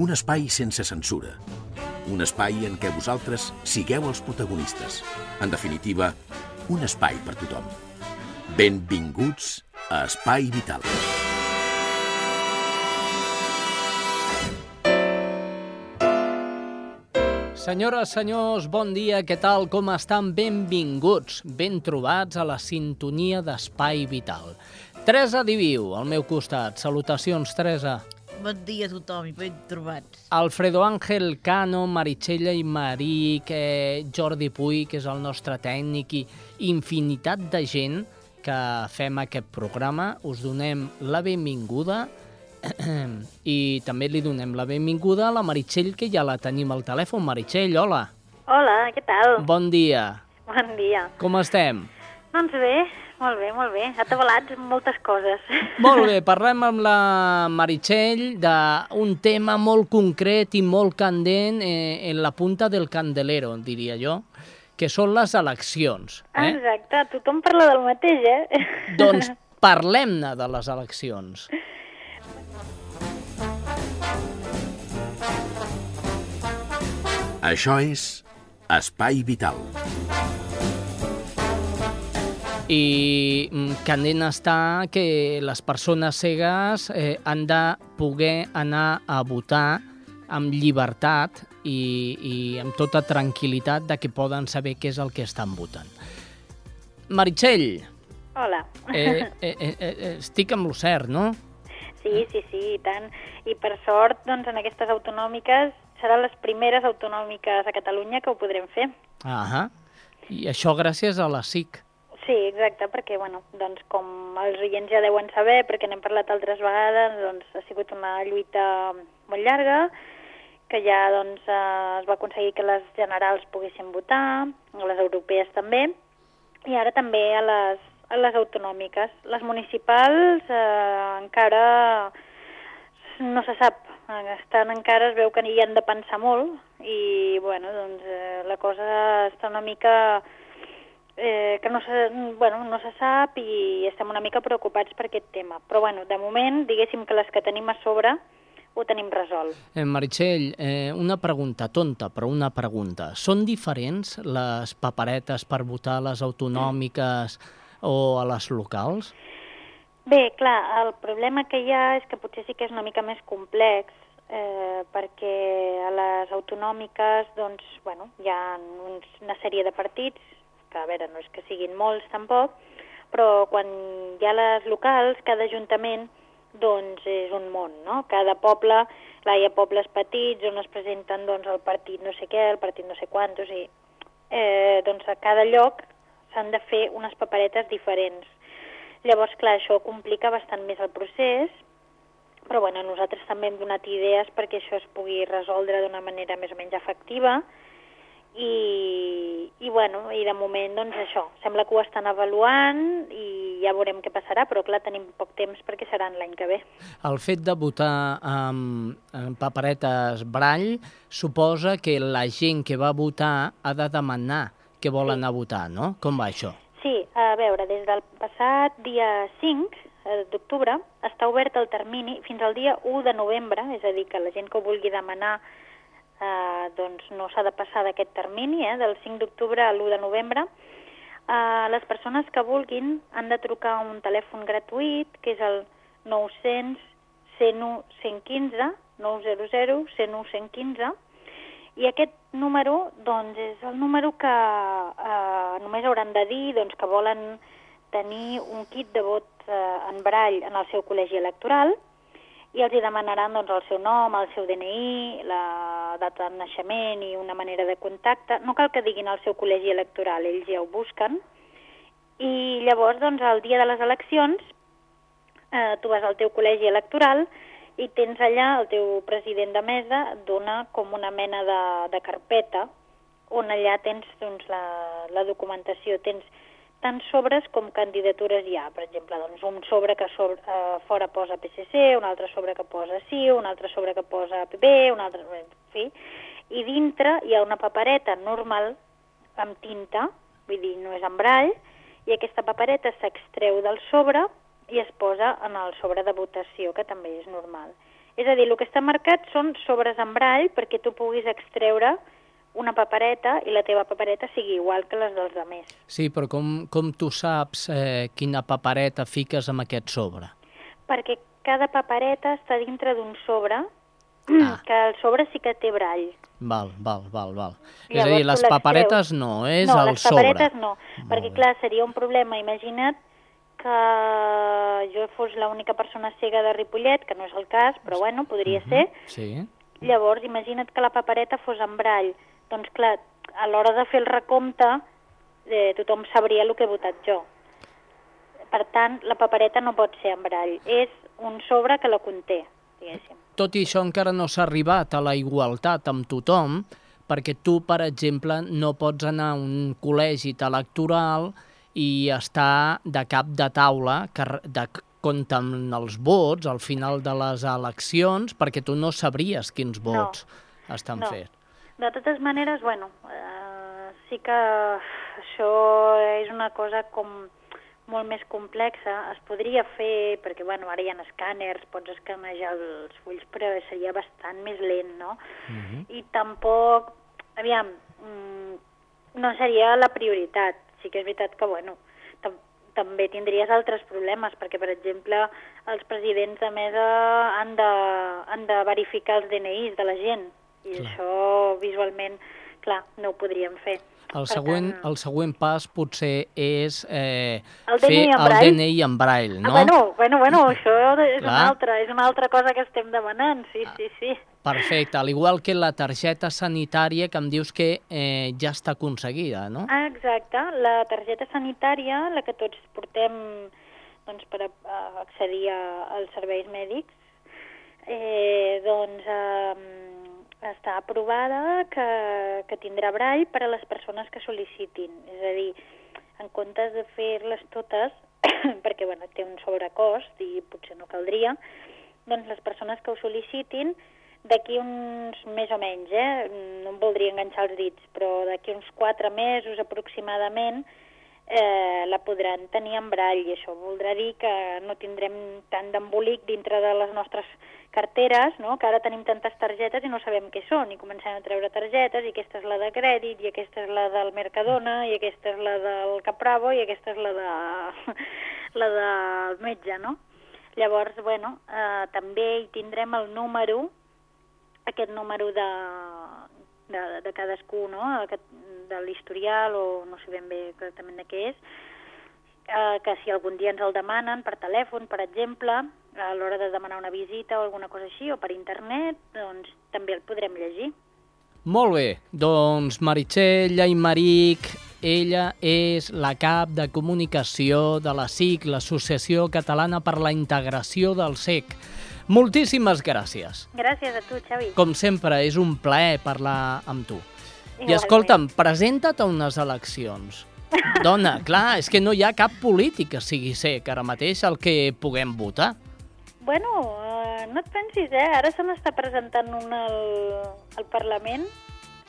Un espai sense censura. Un espai en què vosaltres sigueu els protagonistes. En definitiva, un espai per tothom. Benvinguts a Espai Vital. Senyores, senyors, bon dia, què tal, com estan? Benvinguts, ben trobats a la sintonia d'Espai Vital. Teresa Diviu, al meu costat. Salutacions, Teresa. Bon dia a tothom i ben trobats. Alfredo Ángel Cano, Meritxella i Maric, eh, Jordi Puy, que és el nostre tècnic, i infinitat de gent que fem aquest programa. Us donem la benvinguda i també li donem la benvinguda a la Meritxell, que ja la tenim al telèfon. Meritxell, hola. Hola, què tal? Bon dia. Bon dia. Com estem? Doncs bé, molt bé, molt bé. Atabalats amb moltes coses. Molt bé, parlem amb la Meritxell d'un tema molt concret i molt candent eh, en la punta del candelero, diria jo, que són les eleccions. Eh? Exacte, tothom parla del mateix, eh? Doncs parlem-ne de les eleccions. Això és Espai Vital. I mm, candent està que les persones cegues eh, han de poder anar a votar amb llibertat i, i amb tota tranquil·litat de que poden saber què és el que estan votant. Meritxell, Hola. eh, eh, eh, eh, estic amb lo cert, no? Sí, sí, sí, i tant. I per sort, doncs, en aquestes autonòmiques seran les primeres autonòmiques a Catalunya que ho podrem fer. Ahà. I això gràcies a la SIC. Sí, exacte, perquè, bueno, doncs, com els oients ja deuen saber, perquè n'hem parlat altres vegades, doncs, ha sigut una lluita molt llarga, que ja doncs, eh, es va aconseguir que les generals poguessin votar, les europees també, i ara també a les, a les autonòmiques. Les municipals eh, encara no se sap, estan encara, es veu que hi han de pensar molt, i, bueno, doncs, eh, la cosa està una mica eh, que no se, bueno, no se sap i estem una mica preocupats per aquest tema. Però bueno, de moment, diguéssim que les que tenim a sobre ho tenim resolt. Eh, Meritxell, eh, una pregunta tonta, però una pregunta. Són diferents les paperetes per votar a les autonòmiques o a les locals? Bé, clar, el problema que hi ha és que potser sí que és una mica més complex, eh, perquè a les autonòmiques doncs, bueno, hi ha uns, una sèrie de partits, que a veure, no és que siguin molts tampoc, però quan hi ha les locals, cada ajuntament doncs és un món, no? Cada poble, clar, hi ha pobles petits on es presenten doncs, el partit no sé què, el partit no sé quantos, i eh, doncs a cada lloc s'han de fer unes paperetes diferents. Llavors, clar, això complica bastant més el procés, però bueno, nosaltres també hem donat idees perquè això es pugui resoldre d'una manera més o menys efectiva i, i bueno, i de moment doncs això, sembla que ho estan avaluant i ja veurem què passarà, però clar, tenim poc temps perquè seran l'any que ve. El fet de votar amb, amb paperetes brall suposa que la gent que va votar ha de demanar que vol Sí. anar a votar, no? Com va això? Sí, a veure, des del passat dia 5 eh, d'octubre està obert el termini fins al dia 1 de novembre, és a dir, que la gent que ho vulgui demanar eh, doncs no s'ha de passar d'aquest termini, eh, del 5 d'octubre a l'1 de novembre. Eh, les persones que vulguin han de trucar a un telèfon gratuït, que és el 900 101 115, 900 101 115, i aquest número doncs, és el número que eh, només hauran de dir doncs, que volen tenir un kit de vot eh, en barall en el seu col·legi electoral i els hi demanaran doncs, el seu nom, el seu DNI, la data de naixement i una manera de contacte. No cal que diguin el seu col·legi electoral, ells ja ho busquen. I llavors, doncs, el dia de les eleccions, eh, tu vas al teu col·legi electoral i tens allà el teu president de mesa dona com una mena de, de carpeta on allà tens doncs, la, la documentació, tens tant sobres com candidatures hi ha. Per exemple, doncs, un sobre que sobre, eh, fora posa PSC, un altre sobre que posa sí, un altre sobre que posa PP, un altre... En fi. I dintre hi ha una papereta normal amb tinta, vull dir, no és embrall, i aquesta papereta s'extreu del sobre i es posa en el sobre de votació, que també és normal. És a dir, el que està marcat són sobres embrall perquè tu puguis extreure una papereta i la teva papereta sigui igual que les dels altres. Sí, però com, com tu saps eh, quina papereta fiques amb aquest sobre? Perquè cada papereta està dintre d'un sobre, Ah. que el sobre sí que té brall. Val, val, val, val. és Llavors a dir, les paperetes no, és no, el les sobre. paperetes no, perquè bé. clar, seria un problema. Imagina't que jo fos l'única persona cega de Ripollet, que no és el cas, però bueno, podria ser. Sí. Llavors, imagina't que la papereta fos en brall. Doncs clar, a l'hora de fer el recompte, eh, tothom sabria el que he votat jo. Per tant, la papereta no pot ser en brall. És un sobre que la conté, diguéssim. Tot i això encara no s'ha arribat a la igualtat amb tothom, perquè tu, per exemple, no pots anar a un col·legi electoral i estar de cap de taula que de compten els vots al final de les eleccions, perquè tu no sabries quins No. vots estan No. fets. De totes maneres, bueno, eh, sí que això és una cosa com molt més complexa. Es podria fer, perquè bueno, ara hi ha escàners, pots escanejar els fulls, però seria bastant més lent, no? I tampoc, aviam, mm, no seria la prioritat. Sí que és veritat que, bueno, tam també tindries altres problemes, perquè, per exemple, els presidents de mesa han de, han de verificar els DNIs de la gent, i Clar. això visualment, clar, no ho podríem fer. El Per següent, tant- el següent pas potser és eh, El fer DNI el? DNI en braille, Ah, no? bueno, bueno, bueno, això és Clar. una, altra, és una altra cosa que estem demanant, sí, sí, sí. Perfecte, al igual que la targeta sanitària que em dius que eh, ja està aconseguida, no? Ah, exacte. La targeta sanitària, la que tots portem doncs, per a, a accedir a, als serveis mèdics, eh, doncs eh, està aprovada que, que tindrà brall per a les persones que sol·licitin. És a dir, en comptes de fer-les totes, perquè bueno, té un sobrecost i potser no caldria, doncs les persones que ho sol·licitin d'aquí uns més o menys, eh? no em voldria enganxar els dits, però d'aquí uns quatre mesos aproximadament eh, la podran tenir en brall i això voldrà dir que no tindrem tant d'embolic dintre de les nostres carteres, no? que ara tenim tantes targetes i no sabem què són i comencem a treure targetes i aquesta és la de crèdit i aquesta és la del Mercadona i aquesta és la del Capravo i aquesta és la, de, la del metge, no? Llavors, bueno, eh, també hi tindrem el número, aquest número de, de, de cadascú, no? Aquest, de l'historial o no sé ben bé exactament de què és, eh, que si algun dia ens el demanen per telèfon, per exemple, a l'hora de demanar una visita o alguna cosa així, o per internet, doncs també el podrem llegir. Molt bé, doncs Meritxell Aymeric, ella és la cap de comunicació de la SIC, l'Associació Catalana per la Integració del SEC. Moltíssimes gràcies. Gràcies a tu, Xavi. Com sempre, és un plaer parlar amb tu. I Igualment. escolta'm, presenta't a unes eleccions. Dona, clar, és que no hi ha cap polític que sigui sec ara mateix el que puguem votar. Bueno, eh, no et pensis, eh? Ara se n'està presentant un al, al Parlament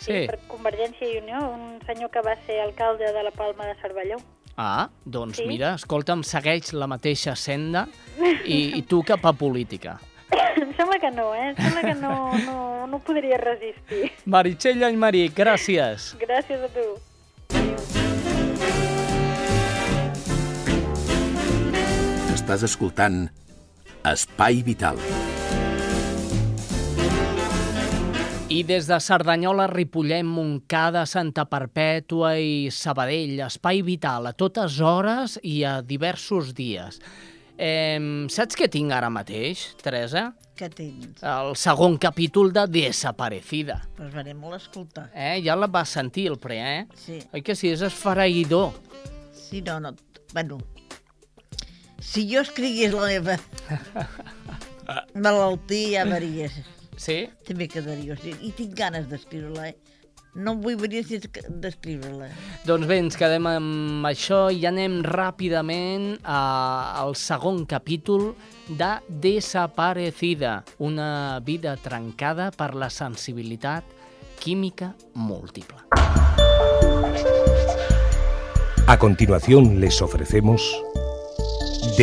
Sí. per Convergència i Unió, un senyor que va ser alcalde de la Palma de Cervelló. Ah, doncs Sí. mira, escolta'm, segueix la mateixa senda i, i tu cap a política. em sembla que no, eh? Em sembla que no, no, no podria resistir. Meritxell Aymeric, gràcies. Gràcies a tu. Estàs escoltant Espai Vital. I des de Cerdanyola, Ripollet, Montcada, Santa Perpètua i Sabadell, espai vital a totes hores i a diversos dies. Eh, saps què tinc ara mateix, Teresa? Què tens? El segon capítol de Desaparecida. Pues verem molt escoltar. Eh? Ja la vas sentir, el pre, eh? Sí, Oi que sí? És esfereïdor. sí, no, no. Bueno, si jo escrigués la meva... Malaltia varia. Sí? També quedaria. O sigui, I tinc ganes d'escriure-la, eh? No em vull venir sense d'escriure-la. Doncs bé, ens quedem amb això i anem ràpidament a, al segon capítol de Desaparecida, una vida trencada per la sensibilitat química múltiple. A continuación les ofrecemos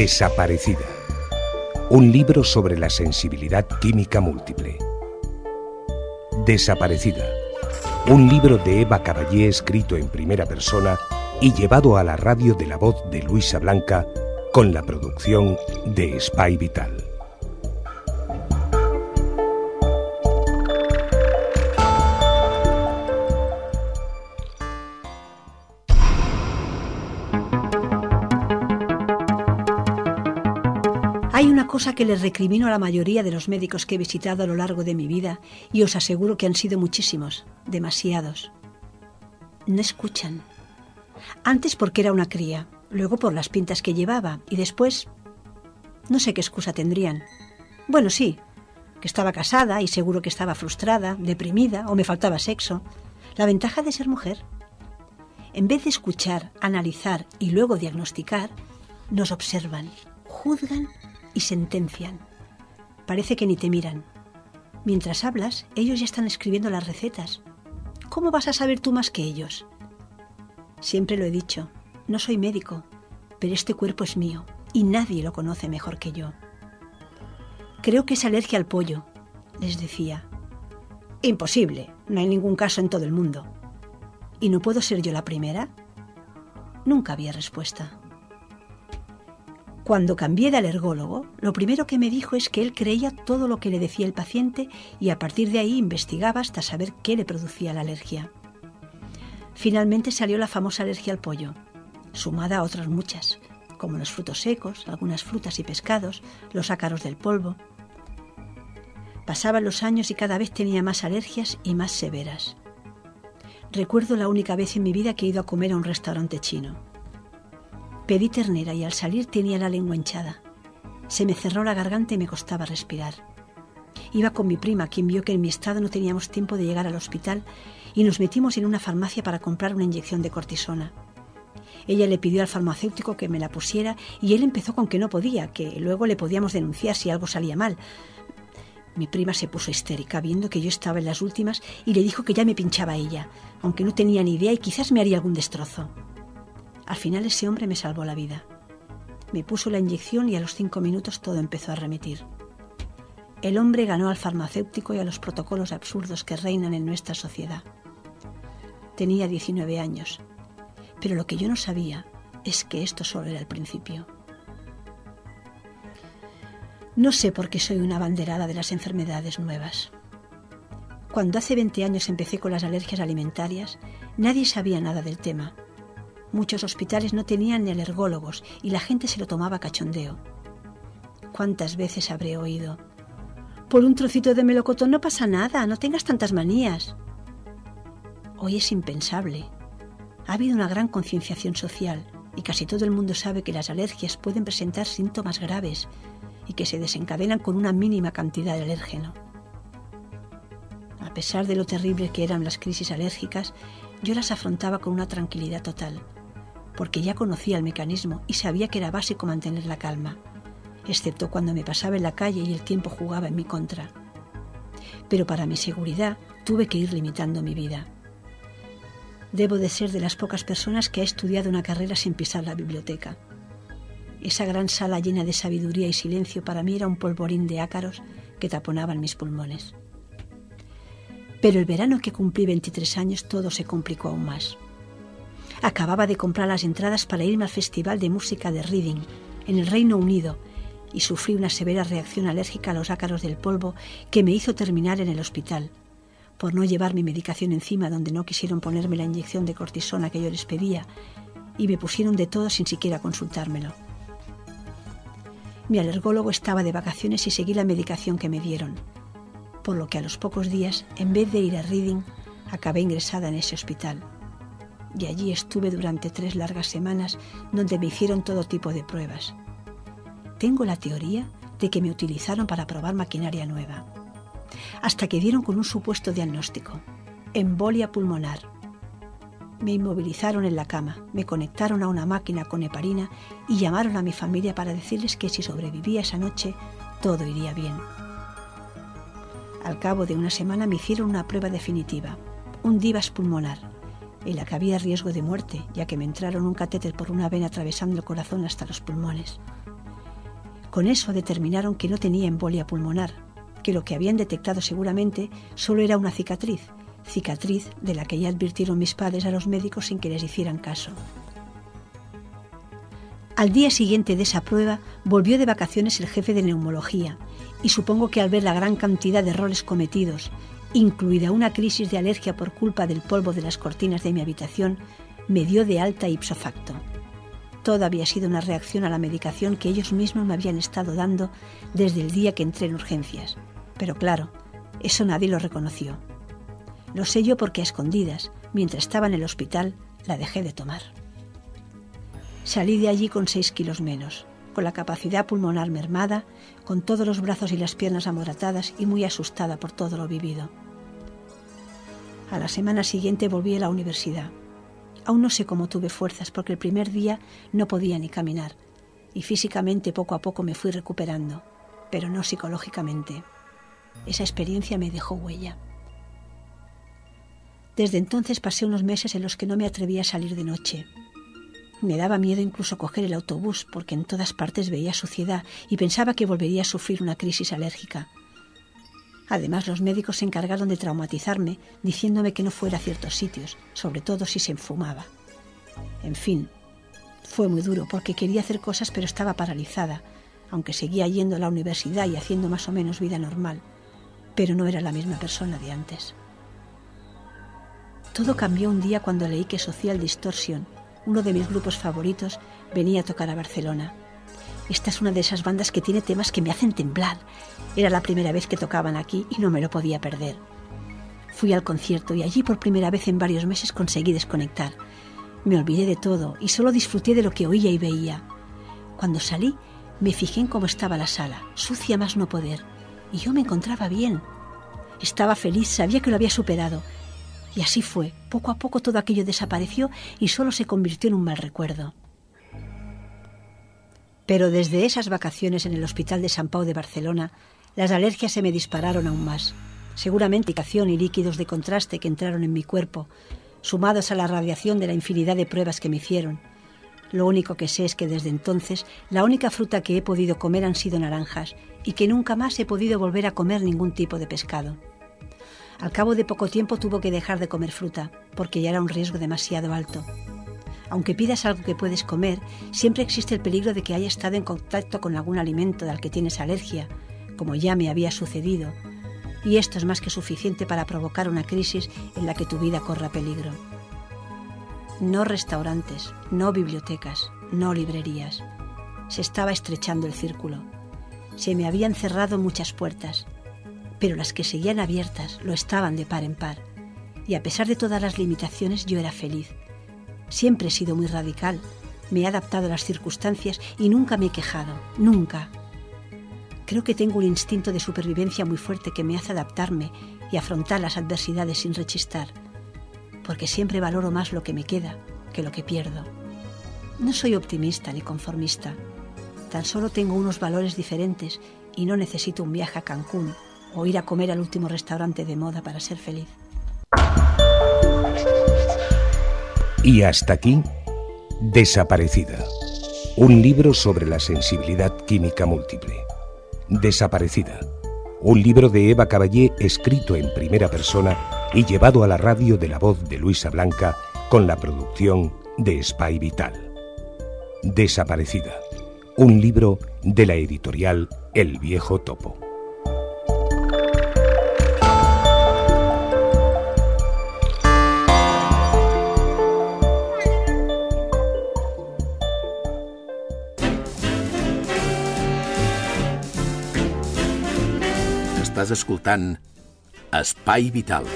Desaparecida, un libro sobre la sensibilidad química múltiple. Desaparecida, un libro de Eva Caballé escrito en primera persona y llevado a la radio de la voz de Luisa Blanca con la producción de Spy Vital. Cosa que les recrimino a la mayoría de los médicos que he visitado a lo largo de mi vida y os aseguro que han sido muchísimos, demasiados. No escuchan. Antes porque era una cría, luego por las pintas que llevaba y después no sé qué excusa tendrían. Bueno, sí, que estaba casada y seguro que estaba frustrada, deprimida o me faltaba sexo. La ventaja de ser mujer. En vez de escuchar, analizar y luego diagnosticar, nos observan, juzgan y sentencian. Parece que ni te miran. Mientras hablas, ellos ya están escribiendo las recetas. ¿Cómo vas a saber tú más que ellos? Siempre lo he dicho, no soy médico, pero este cuerpo es mío y nadie lo conoce mejor que yo. Creo que es alergia al pollo, les decía. Imposible, no hay ningún caso en todo el mundo. ¿Y no puedo ser yo la primera? Nunca había respuesta. Cuando cambié de alergólogo, lo primero que me dijo es que él creía todo lo que le decía el paciente y a partir de ahí investigaba hasta saber qué le producía la alergia. Finalmente salió la famosa alergia al pollo, sumada a otras muchas, como los frutos secos, algunas frutas y pescados, los ácaros del polvo. Pasaban los años y cada vez tenía más alergias y más severas. Recuerdo la única vez en mi vida que he ido a comer a un restaurante chino. Pedí ternera y al salir tenía la lengua hinchada. Se me cerró la garganta y me costaba respirar. Iba con mi prima, quien vio que en mi estado no teníamos tiempo de llegar al hospital y nos metimos en una farmacia para comprar una inyección de cortisona. Ella le pidió al farmacéutico que me la pusiera y él empezó con que no podía, que luego le podíamos denunciar si algo salía mal. Mi prima se puso histérica viendo que yo estaba en las últimas y le dijo que ya me pinchaba ella, aunque no tenía ni idea y quizás me haría algún destrozo. Al final ese hombre me salvó la vida. Me puso la inyección y a los cinco minutos todo empezó a remitir. El hombre ganó al farmacéutico y a los protocolos absurdos que reinan en nuestra sociedad. Tenía 19 años, pero lo que yo no sabía es que esto solo era el principio. No sé por qué soy una abanderada de las enfermedades nuevas. Cuando hace 20 años empecé con las alergias alimentarias, nadie sabía nada del tema. Muchos hospitales no tenían alergólogos y la gente se lo tomaba cachondeo. ¿Cuántas veces habré oído? Por un trocito de melocotón no pasa nada, no tengas tantas manías. Hoy es impensable. Ha habido una gran concienciación social y casi todo el mundo sabe que las alergias pueden presentar síntomas graves y que se desencadenan con una mínima cantidad de alérgeno. A pesar de lo terrible que eran las crisis alérgicas, yo las afrontaba con una tranquilidad total, porque ya conocía el mecanismo y sabía que era básico mantener la calma, excepto cuando me pasaba en la calle y el tiempo jugaba en mi contra. Pero para mi seguridad tuve que ir limitando mi vida. Debo de ser de las pocas personas que ha estudiado una carrera sin pisar la biblioteca. Esa gran sala llena de sabiduría y silencio para mí era un polvorín de ácaros que taponaban mis pulmones. Pero el verano que cumplí 23 años todo se complicó aún más. Acababa de comprar las entradas para irme al Festival de Música de Reading, en el Reino Unido, y sufrí una severa reacción alérgica a los ácaros del polvo que me hizo terminar en el hospital, por no llevar mi medicación encima donde no quisieron ponerme la inyección de cortisona que yo les pedía, y me pusieron de todo sin siquiera consultármelo. Mi alergólogo estaba de vacaciones y seguí la medicación que me dieron, por lo que a los pocos días, en vez de ir a Reading, acabé ingresada en ese hospital. Y allí estuve durante tres largas semanas donde me hicieron todo tipo de pruebas. Tengo la teoría de que me utilizaron para probar maquinaria nueva. Hasta que dieron con un supuesto diagnóstico, embolia pulmonar. Me inmovilizaron en la cama, me conectaron a una máquina con heparina y llamaron a mi familia para decirles que si sobrevivía esa noche, todo iría bien. Al cabo de una semana me hicieron una prueba definitiva, un divas pulmonar, en la que había riesgo de muerte, ya que me entraron un catéter por una vena atravesando el corazón hasta los pulmones. Con eso determinaron que no tenía embolia pulmonar, que lo que habían detectado seguramente solo era una cicatriz, cicatriz de la que ya advirtieron mis padres a los médicos sin que les hicieran caso. Al día siguiente de esa prueba volvió de vacaciones el jefe de neumología y supongo que al ver la gran cantidad de errores cometidos, incluida una crisis de alergia por culpa del polvo de las cortinas de mi habitación, me dio de alta ipso facto. Todo había sido una reacción a la medicación que ellos mismos me habían estado dando desde el día que entré en urgencias. Pero claro, eso nadie lo reconoció. Lo sé yo porque a escondidas, mientras estaba en el hospital, la dejé de tomar. Salí de allí con seis kilos menos, con la capacidad pulmonar mermada, con todos los brazos y las piernas amoratadas y muy asustada por todo lo vivido. A la semana siguiente volví a la universidad. Aún no sé cómo tuve fuerzas porque el primer día no podía ni caminar y físicamente poco a poco me fui recuperando, pero no psicológicamente. Esa experiencia me dejó huella. Desde entonces pasé unos meses en los que no me atrevía a salir de noche. Me daba miedo incluso coger el autobús porque en todas partes veía suciedad y pensaba que volvería a sufrir una crisis alérgica. Además, los médicos se encargaron de traumatizarme diciéndome que no fuera a ciertos sitios, sobre todo si se enfumaba. En fin, fue muy duro porque quería hacer cosas pero estaba paralizada, aunque seguía yendo a la universidad y haciendo más o menos vida normal, pero no era la misma persona de antes. Todo cambió un día cuando leí que Social Distortion, uno de mis grupos favoritos, venía a tocar a Barcelona. Esta es una de esas bandas que tiene temas que me hacen temblar. Era la primera vez que tocaban aquí y no me lo podía perder. Fui al concierto y allí por primera vez en varios meses conseguí desconectar. Me olvidé de todo y solo disfruté de lo que oía y veía. Cuando salí, me fijé en cómo estaba la sala, sucia más no poder, y yo me encontraba bien. Estaba feliz, sabía que lo había superado y así fue. Poco a poco todo aquello desapareció y solo se convirtió en un mal recuerdo. Pero desde esas vacaciones en el Hospital de San Pau de Barcelona, las alergias se me dispararon aún más. Seguramente y líquidos de contraste que entraron en mi cuerpo, sumados a la radiación de la infinidad de pruebas que me hicieron. Lo único que sé es que desde entonces la única fruta que he podido comer han sido naranjas y que nunca más he podido volver a comer ningún tipo de pescado. Al cabo de poco tiempo tuvo que dejar de comer fruta, porque ya era un riesgo demasiado alto. Aunque pidas algo que puedes comer, siempre existe el peligro de que haya estado en contacto con algún alimento al que tienes alergia, como ya me había sucedido, y esto es más que suficiente para provocar una crisis en la que tu vida corra peligro. No restaurantes, no bibliotecas, no librerías. Se estaba estrechando el círculo. Se me habían cerrado muchas puertas pero las que seguían abiertas lo estaban de par en par. Y a pesar de todas las limitaciones, yo era feliz. Siempre he sido muy radical, me he adaptado a las circunstancias y nunca me he quejado, nunca. Creo que tengo un instinto de supervivencia muy fuerte que me hace adaptarme y afrontar las adversidades sin rechistar, porque siempre valoro más lo que me queda que lo que pierdo. No soy optimista ni conformista, tan solo tengo unos valores diferentes y no necesito un viaje a Cancún o ir a comer al último restaurante de moda para ser feliz. Y hasta aquí, Desaparecida. Un libro sobre la sensibilidad química múltiple. Desaparecida. Un libro de Eva Caballé escrito en primera persona y llevado a la radio de la voz de Luisa Blanca con la producción de Spy Vital. Desaparecida. Un libro de la editorial El Viejo Topo. Estàs escoltant Espai Vital.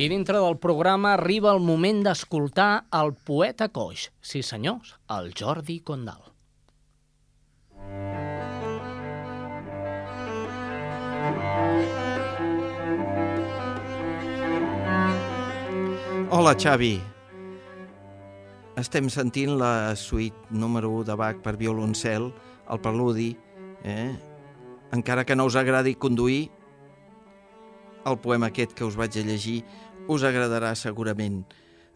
I dintre del programa arriba el moment d'escoltar el poeta coix. Sí, senyors, el Jordi Condal. Hola, Xavi. Estem sentint la suite número 1 de Bach per violoncel, el preludi, Eh? Encara que no us agradi conduir, el poema aquest que us vaig a llegir us agradarà segurament,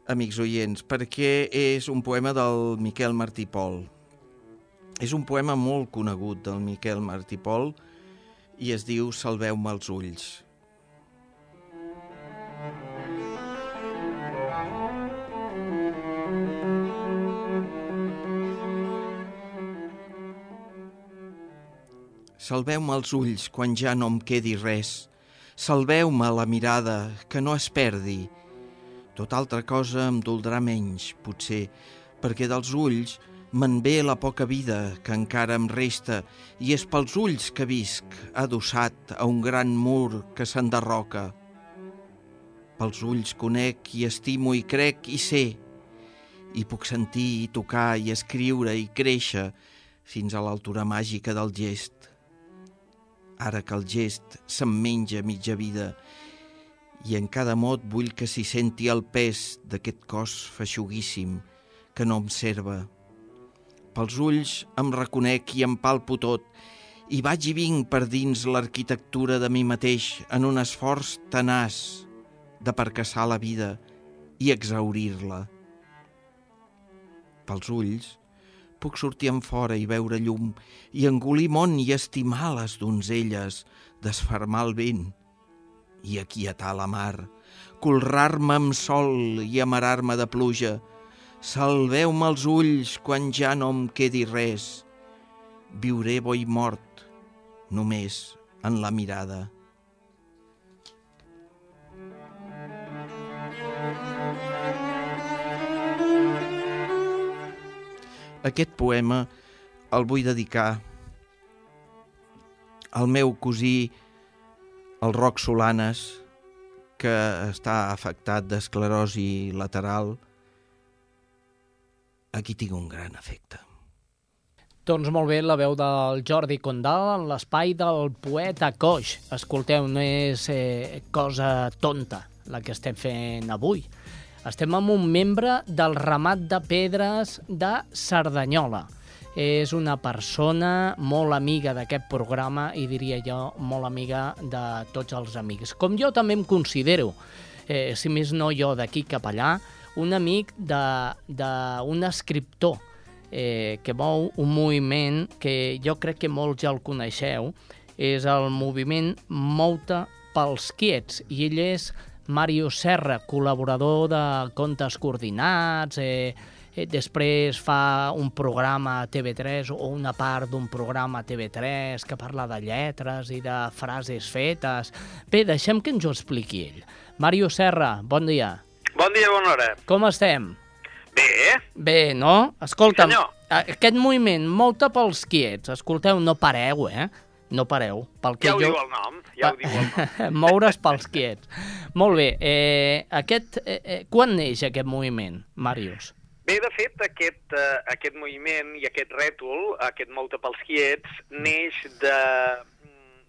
amics oients, perquè és un poema del Miquel Martí Pol. És un poema molt conegut del Miquel Martí Pol i es diu Salveu-me els ulls. Salveu-me els ulls quan ja no em quedi res. Salveu-me la mirada, que no es perdi. Tot altra cosa em doldrà menys, potser, perquè dels ulls me'n ve la poca vida que encara em resta i és pels ulls que visc, adossat a un gran mur que s'enderroca. Pels ulls conec i estimo i crec i sé, i puc sentir i tocar i escriure i créixer fins a l'altura màgica del gest ara que el gest se'm menja mitja vida i en cada mot vull que s'hi senti el pes d'aquest cos feixuguíssim que no em serva. Pels ulls em reconec i em palpo tot i vaig i vinc per dins l'arquitectura de mi mateix en un esforç tenaç de percaçar la vida i exaurir-la. Pels ulls puc sortir en fora i veure llum i engolir món i estimar les donzelles, desfermar el vent i aquietar la mar, colrar-me amb sol i amarar-me de pluja. Salveu-me els ulls quan ja no em quedi res. Viuré i mort, només en la mirada. Aquest poema el vull dedicar al meu cosí, el Roc Solanes, que està afectat d'esclerosi lateral. Aquí tinc un gran efecte. Doncs molt bé, la veu del Jordi Condal en l'espai del poeta Coix. Escolteu, no és eh, cosa tonta la que estem fent avui. Estem amb un membre del ramat de pedres de Cerdanyola. És una persona molt amiga d'aquest programa i diria jo molt amiga de tots els amics. Com jo també em considero, eh, si més no jo d'aquí cap allà, un amic d'un escriptor eh, que mou un moviment que jo crec que molts ja el coneixeu, és el moviment Mouta pels quiets, i ell és Mario Serra, col·laborador de Contes Coordinats, eh, eh, després fa un programa a TV3 o una part d'un programa a TV3 que parla de lletres i de frases fetes. Bé, deixem que ens ho expliqui ell. Mario Serra, bon dia. Bon dia, bona hora. Com estem? Bé, Bé, no? Escolta'm, Sí, senyor. aquest moviment, molta pels quiets, escolteu, no pareu, eh? No pareu. Pel que ja ho jo... diu el nom, ja ho diu el nom. Moure's pels quiets. Molt bé, eh, aquest, eh, eh, quan neix aquest moviment, Màrius? Bé, de fet, aquest, eh, aquest moviment i aquest rètol, aquest Mouta pels quiets, neix de,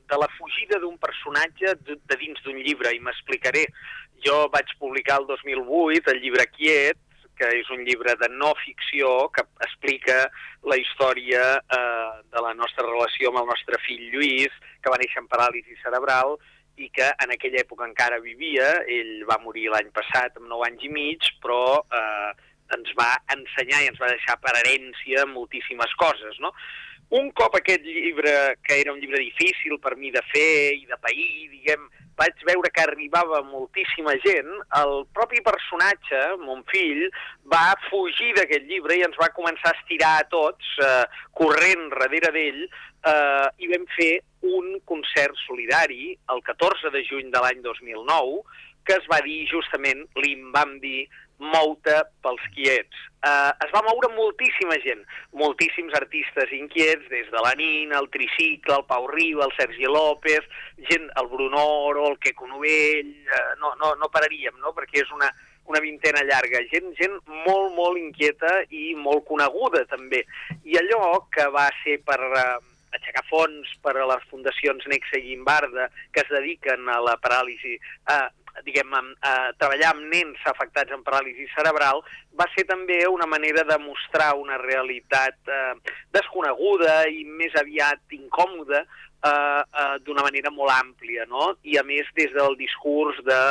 de la fugida d'un personatge de, de dins d'un llibre, i m'explicaré. Jo vaig publicar el 2008 el llibre Quiet, que és un llibre de no ficció que explica la història eh, de la nostra relació amb el nostre fill Lluís, que va néixer amb paràlisi cerebral i que en aquella època encara vivia. Ell va morir l'any passat amb 9 anys i mig, però eh, ens va ensenyar i ens va deixar per herència moltíssimes coses, no? Un cop aquest llibre, que era un llibre difícil per mi de fer i de pair, diguem, vaig veure que arribava moltíssima gent, el propi personatge, mon fill, va fugir d'aquest llibre i ens va començar a estirar a tots, eh, corrent darrere d'ell, eh, i vam fer un concert solidari el 14 de juny de l'any 2009, que es va dir justament, li en vam dir Mouta pels quiets. Eh, es va moure moltíssima gent, moltíssims artistes inquiets, des de la Nina, el Tricicle, el Pau Riba, el Sergi López, gent, el Bruno Oro, el Queco Novell, eh, no, no, no pararíem, no?, perquè és una, una vintena llarga, gent, gent molt, molt inquieta i molt coneguda, també. I allò que va ser per... Eh, aixecar fons per a les fundacions Nexa i Guimbarda que es dediquen a la paràlisi, eh, diguem, eh, treballar amb nens afectats en paràlisi cerebral va ser també una manera de mostrar una realitat eh, desconeguda i més aviat incòmoda eh, eh, d'una manera molt àmplia, no? I a més des del discurs de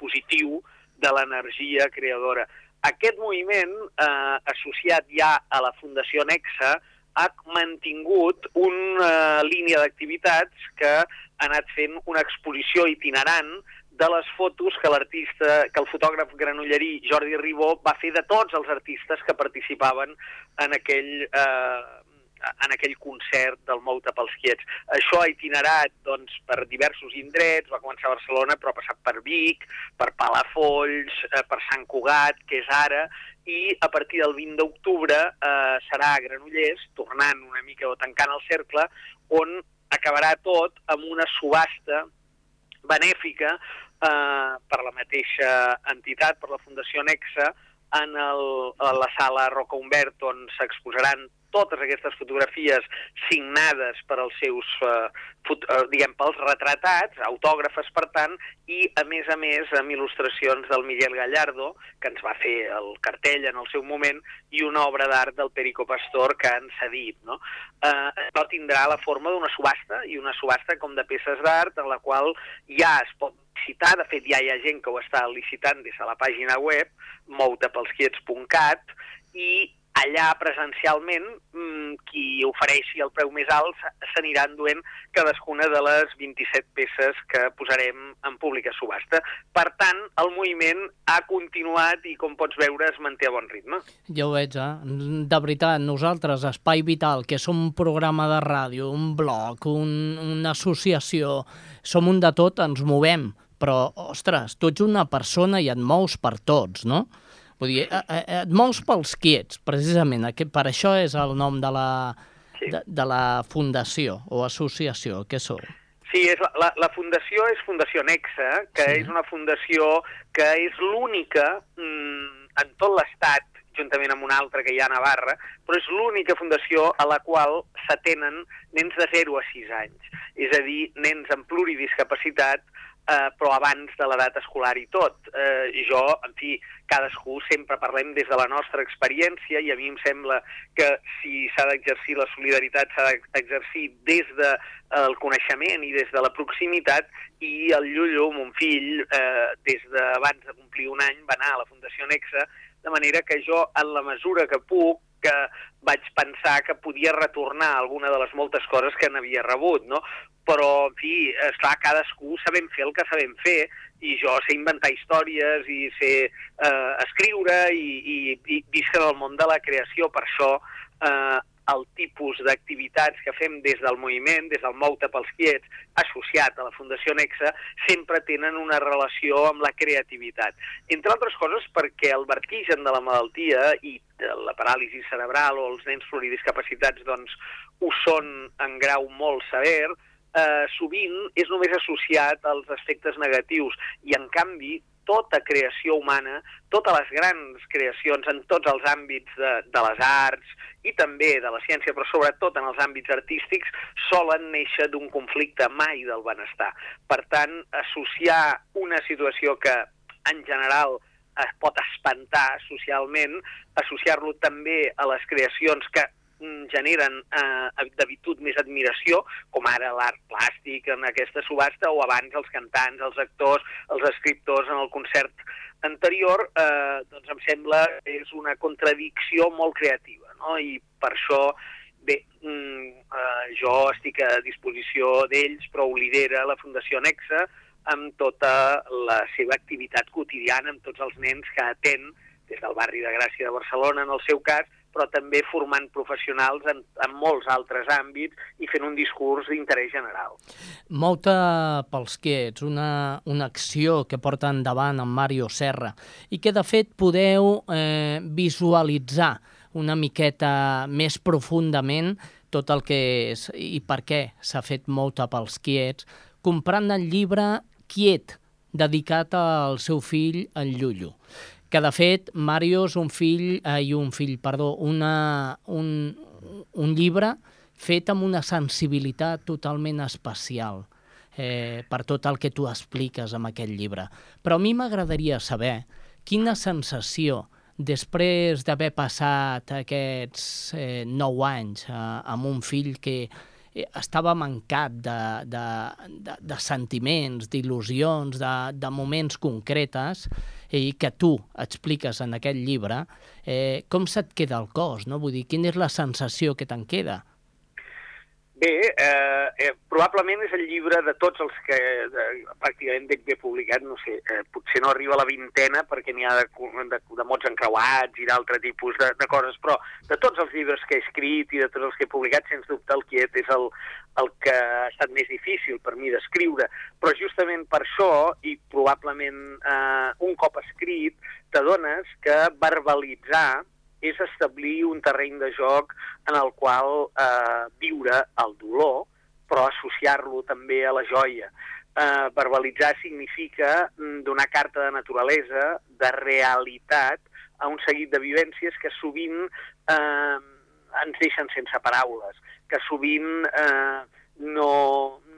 positiu de l'energia creadora. Aquest moviment, eh, associat ja a la Fundació Nexa, ha mantingut una línia d'activitats que ha anat fent una exposició itinerant de les fotos que l'artista, que el fotògraf granollerí Jordi Ribó va fer de tots els artistes que participaven en aquell, eh, en aquell concert del Mouta pels Quiets. Això ha itinerat doncs, per diversos indrets, va començar a Barcelona però ha passat per Vic, per Palafolls, eh, per Sant Cugat, que és ara, i a partir del 20 d'octubre eh, serà a Granollers, tornant una mica o tancant el cercle, on acabarà tot amb una subhasta benèfica eh, per la mateixa entitat, per la Fundació Nexa, en el, a la sala Roca Humbert, on s'exposaran totes aquestes fotografies signades per als seus, eh, fot, eh, diguem, pels retratats, autògrafes, per tant, i, a més a més, amb il·lustracions del Miguel Gallardo, que ens va fer el cartell en el seu moment, i una obra d'art del Perico Pastor que han cedit. No? Eh, això tindrà la forma d'una subhasta, i una subhasta com de peces d'art, en la qual ja es pot licitar, de fet ja hi ha gent que ho està licitant des de la pàgina web, moutapelsquiets.cat, i allà presencialment mmm, qui ofereixi el preu més alt s'anirà enduent cadascuna de les 27 peces que posarem en pública subhasta. Per tant, el moviment ha continuat i, com pots veure, es manté a bon ritme. Ja ho veig, eh? De veritat, nosaltres, Espai Vital, que som un programa de ràdio, un blog, un, una associació, som un de tot, ens movem, però, ostres, tu ets una persona i et mous per tots, no? Vull dir, eh, eh, et mous pels quiets, precisament. Per això és el nom de la, sí. de, de la fundació o associació. Què sou? Sí, és la, la, la fundació és Fundació Nexa, que sí. és una fundació que és l'única mm, en tot l'Estat, juntament amb una altra que hi ha a Navarra, però és l'única fundació a la qual s'atenen nens de 0 a 6 anys. És a dir, nens amb pluridiscapacitat eh, però abans de l'edat escolar i tot. Eh, jo, en fi, cadascú sempre parlem des de la nostra experiència i a mi em sembla que si s'ha d'exercir la solidaritat s'ha d'exercir des de, coneixement i des de la proximitat i el Llullo, mon fill, eh, des d'abans de complir un any va anar a la Fundació Nexa, de manera que jo, en la mesura que puc, que vaig pensar que podia retornar alguna de les moltes coses que n'havia rebut, no? Però, en fi, esclar, cadascú sabem fer el que sabem fer, i jo sé inventar històries i sé eh, escriure i, i, i visc en el món de la creació, per això eh, el tipus d'activitats que fem des del moviment, des del Mouta pels Quiets, associat a la Fundació Nexa, sempre tenen una relació amb la creativitat. Entre altres coses perquè el vertigen de la malaltia i la paràlisi cerebral o els nens pluridiscapacitats doncs, ho són en grau molt sever, eh, sovint és només associat als aspectes negatius i, en canvi, tota creació humana, totes les grans creacions en tots els àmbits de, de les arts i també de la ciència, però sobretot en els àmbits artístics, solen néixer d'un conflicte mai del benestar. Per tant, associar una situació que, en general, es pot espantar socialment, associar-lo també a les creacions que generen eh, d'habitud més admiració, com ara l'art plàstic en aquesta subhasta, o abans els cantants, els actors, els escriptors en el concert anterior, eh, doncs em sembla que és una contradicció molt creativa, no? i per això Bé, mm, eh, jo estic a disposició d'ells, però ho lidera la Fundació Nexa amb tota la seva activitat quotidiana, amb tots els nens que atén des del barri de Gràcia de Barcelona, en el seu cas, però també formant professionals en, en molts altres àmbits i fent un discurs d'interès general. Molta pels quiets, una, una acció que porta endavant en Mario Serra i que de fet podeu eh, visualitzar una miqueta més profundament tot el que és i per què s'ha fet molta pels quiets, comprant el llibre Quiet, dedicat al seu fill, en Llullo que de fet Mario és un fill, eh, i un fill, perdó, una, un, un llibre fet amb una sensibilitat totalment especial. eh, per tot el que tu expliques amb aquest llibre. Però a mi m'agradaria saber quina sensació després d'haver passat aquests eh, nou anys eh, amb un fill que eh, estava mancat de, de, de, de sentiments, d'il·lusions, de, de moments concretes i que tu expliques en aquest llibre, eh, com se't queda el cos? No? Vull dir, quina és la sensació que te'n queda? Bé, eh, eh, probablement és el llibre de tots els que de, pràcticament dic bé publicat, no sé, eh, potser no arriba a la vintena perquè n'hi ha de, de, de mots encreuats i d'altre tipus de, de coses, però de tots els llibres que he escrit i de tots els que he publicat, sens dubte el Quiet és el, el que ha estat més difícil per mi d'escriure, però justament per això, i probablement eh, un cop escrit, t'adones que verbalitzar és establir un terreny de joc en el qual eh, viure el dolor, però associar-lo també a la joia. Eh, verbalitzar significa mm, donar carta de naturalesa, de realitat, a un seguit de vivències que sovint eh, ens deixen sense paraules, que sovint eh, no,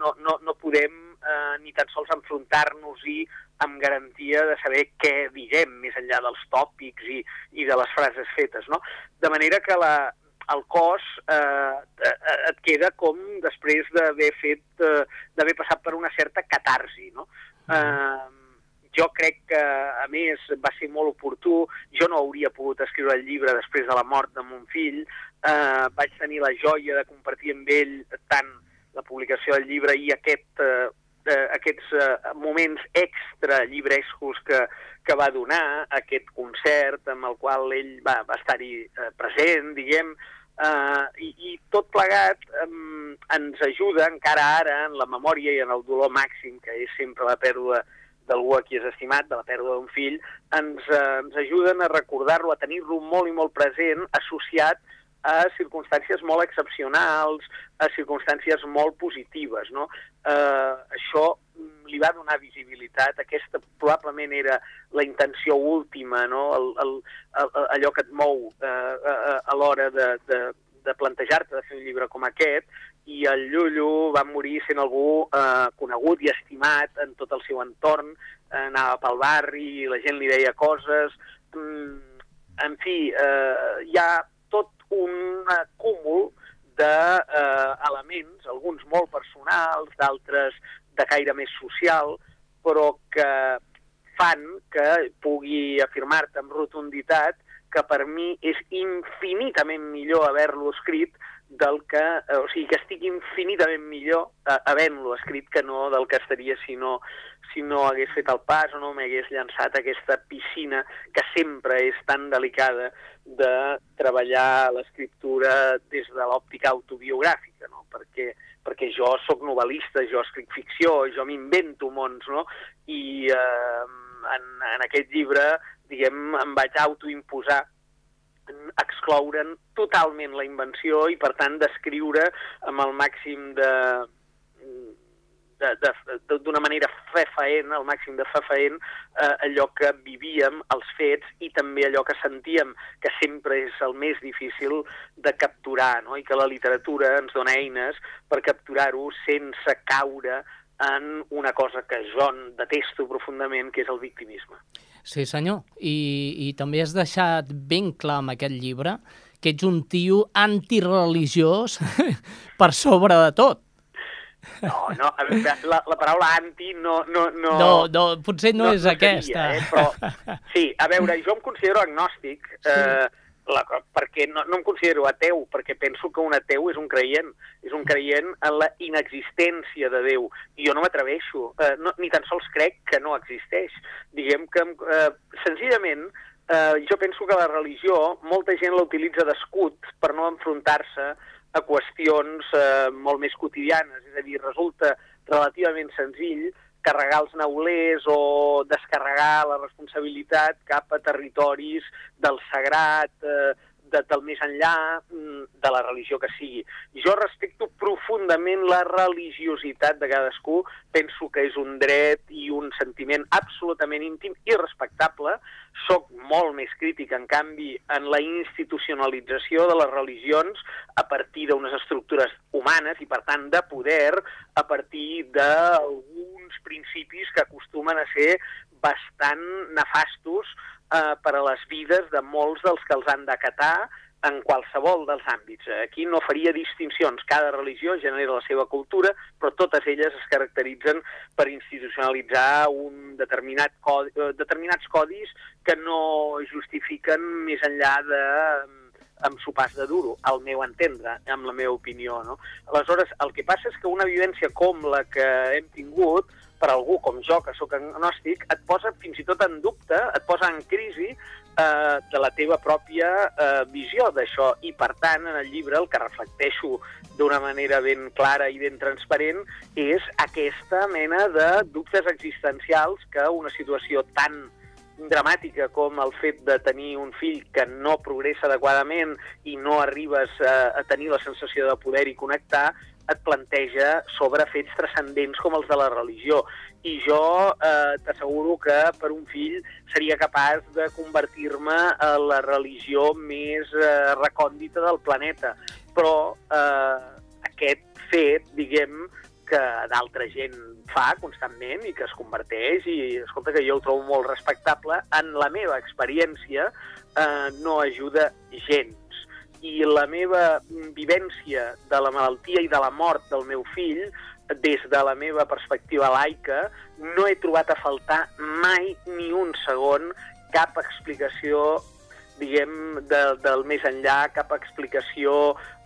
no, no, no podem eh, ni tan sols enfrontar-nos-hi amb garantia de saber què diguem, més enllà dels tòpics i, i de les frases fetes. No? De manera que la, el cos eh, eh et queda com després d'haver fet, eh, d'haver passat per una certa catarsi. No? Eh, jo crec que, a més, va ser molt oportú. Jo no hauria pogut escriure el llibre després de la mort de mon fill. Eh, vaig tenir la joia de compartir amb ell tant la publicació del llibre i aquest eh, eh, aquests eh, moments extra llibrescos que, que va donar, aquest concert amb el qual ell va, va estar-hi eh, present, diguem, eh, i, i tot plegat eh, ens ajuda encara ara en la memòria i en el dolor màxim, que és sempre la pèrdua d'algú a qui és estimat, de la pèrdua d'un fill, ens, eh, ens ajuden a recordar-lo, a tenir-lo molt i molt present, associat a circumstàncies molt excepcionals, a circumstàncies molt positives. No? Eh, això li va donar visibilitat, aquesta probablement era la intenció última, no? el, el, el, allò que et mou eh, a, a l'hora de, de, de plantejar-te de fer un llibre com aquest, i el Llullo va morir sent algú eh, conegut i estimat en tot el seu entorn, eh, anava pel barri, la gent li deia coses, mm, en fi, eh, hi ha un cúmul d'elements, eh, alguns molt personals, d'altres de caire més social, però que fan que pugui afirmar-te amb rotunditat que per mi és infinitament millor haver-lo escrit del que, eh, o sigui, que estic infinitament millor eh, havent-lo escrit que no del que estaria si no, si no hagués fet el pas o no m'hagués llançat aquesta piscina que sempre és tan delicada de treballar l'escriptura des de l'òptica autobiogràfica, no? perquè, perquè jo sóc novel·lista, jo escric ficció, jo m'invento mons, no? i eh, en, en aquest llibre, diguem, em vaig autoimposar excloure'n totalment la invenció i, per tant, descriure amb el màxim de, d'una manera fefaent, al màxim de fefaent, eh, allò que vivíem, els fets, i també allò que sentíem, que sempre és el més difícil de capturar, no? i que la literatura ens dona eines per capturar-ho sense caure en una cosa que jo detesto profundament, que és el victimisme. Sí, senyor. I, I també has deixat ben clar amb aquest llibre que ets un tio antireligiós per sobre de tot. No, no, a veure, la, la paraula anti no... No, no, no, no potser no, no és no aquesta. Seria, eh? Però, sí, a veure, jo em considero agnòstic, sí. eh, la, perquè no, no em considero ateu, perquè penso que un ateu és un creient, és un creient en la inexistència de Déu, i jo no m'atreveixo, eh, no, ni tan sols crec que no existeix. Diguem que, eh, senzillament, eh, jo penso que la religió, molta gent la utilitza d'escut per no enfrontar-se a qüestions eh, molt més quotidianes. És a dir, resulta relativament senzill carregar els neulers o descarregar la responsabilitat cap a territoris del sagrat, eh, de, del més enllà mm, de la religió que sigui. Jo respecto profundament la religiositat de cadascú, penso que és un dret i un sentiment absolutament íntim i respectable. Soc molt més crític, en canvi, en la institucionalització de les religions a partir d'unes estructures humanes i, per tant, de poder a partir d'alguns principis que acostumen a ser bastant nefastos eh, per a les vides de molts dels que els han d'acatar en qualsevol dels àmbits. Aquí no faria distincions. Cada religió genera la seva cultura, però totes elles es caracteritzen per institucionalitzar un determinat codi, eh, determinats codis que no justifiquen més enllà de amb sopars de duro, al meu entendre, amb la meva opinió. No? Aleshores, el que passa és que una vivència com la que hem tingut, per algú com jo, que sóc agnòstic, et posa fins i tot en dubte, et posa en crisi eh, de la teva pròpia eh, visió d'això. I, per tant, en el llibre el que reflecteixo d'una manera ben clara i ben transparent és aquesta mena de dubtes existencials que una situació tan dramàtica com el fet de tenir un fill que no progressa adequadament i no arribes a, a tenir la sensació de poder i connectar, et planteja sobre fets transcendents com els de la religió. I jo eh, t'asseguro que per un fill seria capaç de convertir-me a la religió més eh, recòndita del planeta. Però eh, aquest fet, diguem, que d'altra gent fa constantment i que es converteix i, escolta, que jo ho trobo molt respectable, en la meva experiència eh, no ajuda gens. I la meva vivència de la malaltia i de la mort del meu fill, des de la meva perspectiva laica, no he trobat a faltar mai ni un segon cap explicació diguem, de, del més enllà, cap explicació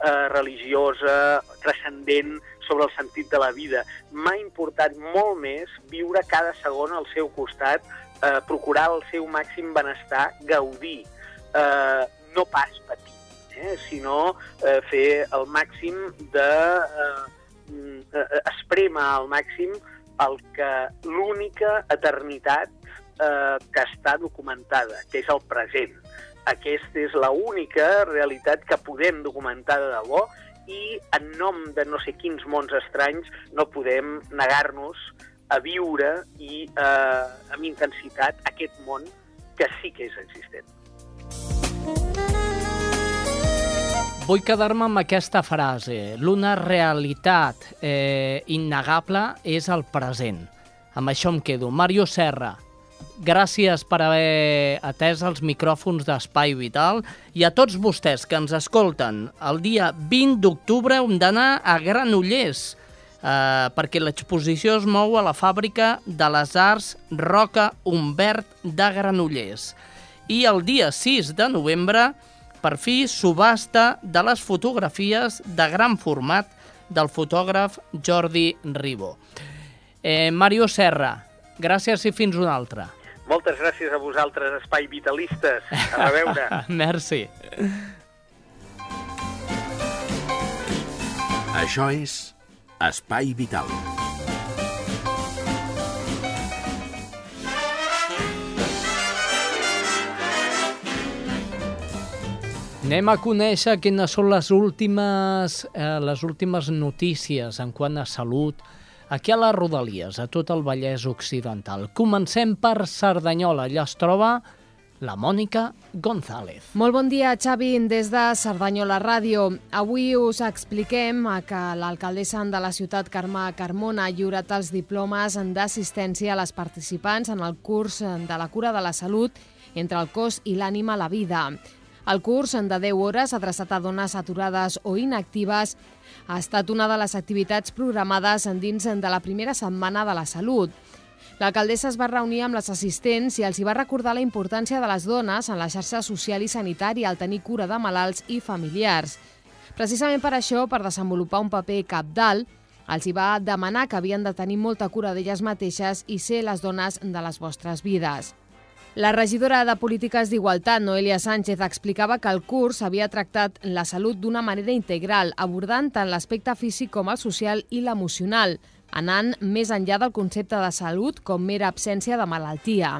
eh, religiosa, transcendent, sobre el sentit de la vida. M'ha importat molt més viure cada segon al seu costat, eh, procurar el seu màxim benestar, gaudir, eh, no pas patir, eh, sinó eh, fer el màxim de... Eh, eh, esprema al màxim el que l'única eternitat eh, que està documentada, que és el present. Aquesta és l'única realitat que podem documentar de debò i en nom de no sé quins mons estranys no podem negar-nos a viure i eh, amb intensitat aquest món que sí que és existent. Vull quedar-me amb aquesta frase. L'una realitat eh, innegable és el present. Amb això em quedo. Mario Serra, gràcies per haver atès els micròfons d'Espai Vital i a tots vostès que ens escolten. El dia 20 d'octubre hem d'anar a Granollers eh, perquè l'exposició es mou a la fàbrica de les arts Roca Humbert de Granollers. I el dia 6 de novembre, per fi, subhasta de les fotografies de gran format del fotògraf Jordi Ribó. Eh, Mario Serra, gràcies i fins una altra. Moltes gràcies a vosaltres, Espai Vitalistes. A veure. Merci. Això és Espai Vital. Anem a conèixer quines són les últimes, eh, les últimes notícies en quant a salut, aquí a les Rodalies, a tot el Vallès Occidental. Comencem per Cerdanyola. Allà es troba la Mònica González. Molt bon dia, Xavi, des de Cerdanyola Ràdio. Avui us expliquem que l'alcaldessa de la ciutat, Carme Carmona, ha lliurat els diplomes d'assistència a les participants en el curs de la cura de la salut entre el cos i l'ànima a la vida. El curs de 10 hores adreçat a dones aturades o inactives ha estat una de les activitats programades dins de la primera setmana de la salut. L'alcaldessa es va reunir amb les assistents i els hi va recordar la importància de les dones en la xarxa social i sanitària al tenir cura de malalts i familiars. Precisament per això, per desenvolupar un paper capdalt, els hi va demanar que havien de tenir molta cura d'elles mateixes i ser les dones de les vostres vides. La regidora de Polítiques d'Igualtat, Noelia Sánchez, explicava que el curs havia tractat la salut d'una manera integral, abordant tant l'aspecte físic com el social i l'emocional, anant més enllà del concepte de salut com mera absència de malaltia.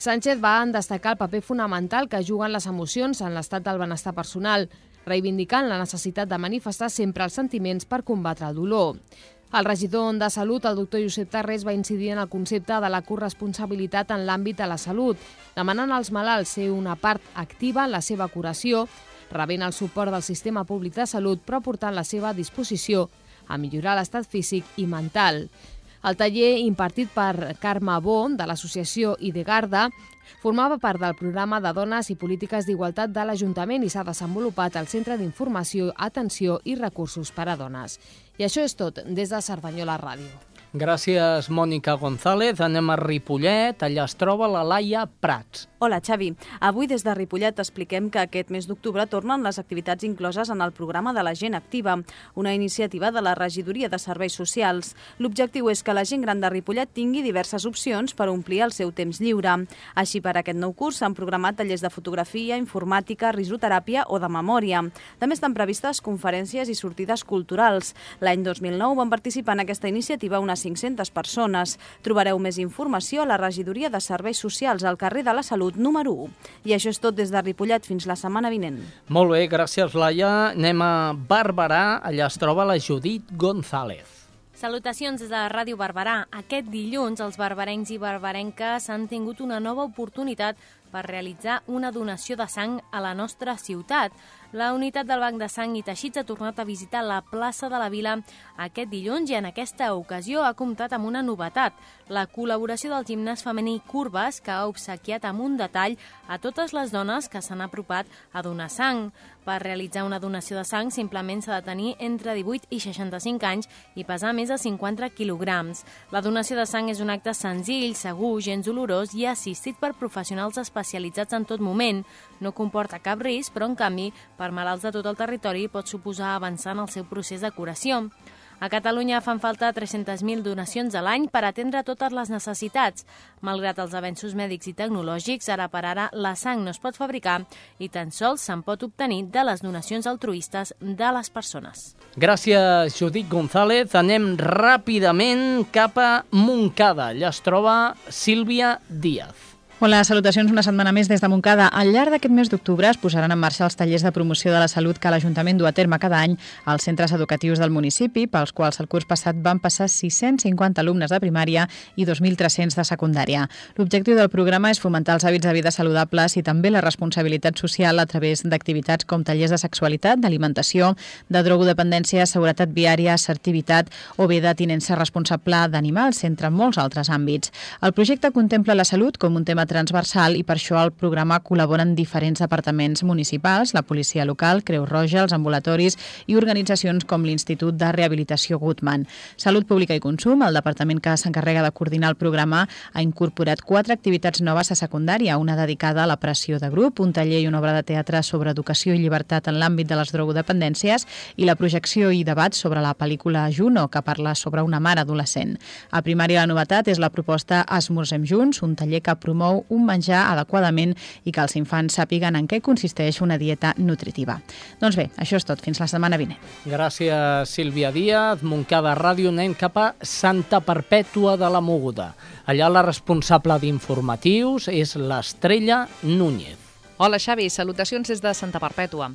Sánchez va en destacar el paper fonamental que juguen les emocions en l'estat del benestar personal, reivindicant la necessitat de manifestar sempre els sentiments per combatre el dolor. El regidor de Salut, el doctor Josep Tarrés, va incidir en el concepte de la corresponsabilitat en l'àmbit de la salut, demanant als malalts ser una part activa en la seva curació, rebent el suport del sistema públic de salut, però portant la seva disposició a millorar l'estat físic i mental. El taller, impartit per Carme Bo, de l'associació Idegarda, formava part del programa de Dones i Polítiques d'Igualtat de l'Ajuntament i s'ha desenvolupat al Centre d'Informació, Atenció i Recursos per a Dones. I això és tot des de Cerdanyola Ràdio. Gràcies, Mònica González. Anem a Ripollet. Allà es troba la Laia Prats. Hola, Xavi. Avui des de Ripollet expliquem que aquest mes d'octubre tornen les activitats incloses en el programa de la gent activa, una iniciativa de la Regidoria de Serveis Socials. L'objectiu és que la gent gran de Ripollet tingui diverses opcions per omplir el seu temps lliure. Així, per aquest nou curs s'han programat tallers de fotografia, informàtica, risoteràpia o de memòria. També estan previstes conferències i sortides culturals. L'any 2009 van participar en aquesta iniciativa unes 500 persones. Trobareu més informació a la Regidoria de Serveis Socials al carrer de la Salut número 1. I això és tot des de Ripollet fins la setmana vinent. Molt bé, gràcies, Laia. Anem a Barberà. Allà es troba la Judit González. Salutacions des de Ràdio Barberà. Aquest dilluns els barberencs i barberenques han tingut una nova oportunitat per realitzar una donació de sang a la nostra ciutat. La unitat del Banc de Sang i Teixits ha tornat a visitar la plaça de la Vila aquest dilluns i en aquesta ocasió ha comptat amb una novetat, la col·laboració del gimnàs femení Curves, que ha obsequiat amb un detall a totes les dones que s'han apropat a donar sang. Per realitzar una donació de sang simplement s'ha de tenir entre 18 i 65 anys i pesar més de 50 quilograms. La donació de sang és un acte senzill, segur, gens dolorós i assistit per professionals especialitzats en tot moment. No comporta cap risc, però en canvi, per malalts de tot el territori pot suposar avançar en el seu procés de curació. A Catalunya fan falta 300.000 donacions a l'any per atendre totes les necessitats. Malgrat els avenços mèdics i tecnològics, ara per ara la sang no es pot fabricar i tan sols se'n pot obtenir de les donacions altruistes de les persones. Gràcies, Judit González. Anem ràpidament cap a Montcada. Allà es troba Sílvia Díaz. Hola, salutacions una setmana més des de Montcada. Al llarg d'aquest mes d'octubre es posaran en marxa els tallers de promoció de la salut que l'Ajuntament du a terme cada any als centres educatius del municipi, pels quals el curs passat van passar 650 alumnes de primària i 2.300 de secundària. L'objectiu del programa és fomentar els hàbits de vida saludables i també la responsabilitat social a través d'activitats com tallers de sexualitat, d'alimentació, de drogodependència, seguretat viària, assertivitat o bé de tinença responsable d'animals, entre molts altres àmbits. El projecte contempla la salut com un tema transversal i per això al programa col·laboren diferents departaments municipals, la policia local, Creu Roja, els ambulatoris i organitzacions com l'Institut de Rehabilitació Gutmann. Salut Pública i Consum, el departament que s'encarrega de coordinar el programa, ha incorporat quatre activitats noves a secundària, una dedicada a la pressió de grup, un taller i una obra de teatre sobre educació i llibertat en l'àmbit de les drogodependències i la projecció i debat sobre la pel·lícula Juno, que parla sobre una mare adolescent. A primària la novetat és la proposta Esmorzem Junts, un taller que promou un menjar adequadament i que els infants sàpiguen en què consisteix una dieta nutritiva. Doncs bé, això és tot. Fins la setmana vinent. Gràcies, Sílvia Díaz. Montcada Ràdio anem cap a Santa Perpètua de la Moguda. Allà la responsable d'informatius és l'Estrella Núñez. Hola, Xavi. Salutacions des de Santa Perpètua.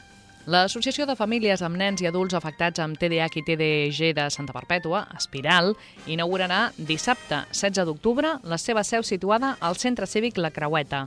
L'Associació de Famílies amb Nens i Adults Afectats amb TDAH i TDG de Santa Perpètua, Espiral, inaugurarà dissabte, 16 d'octubre, la seva seu situada al Centre Cívic La Creueta.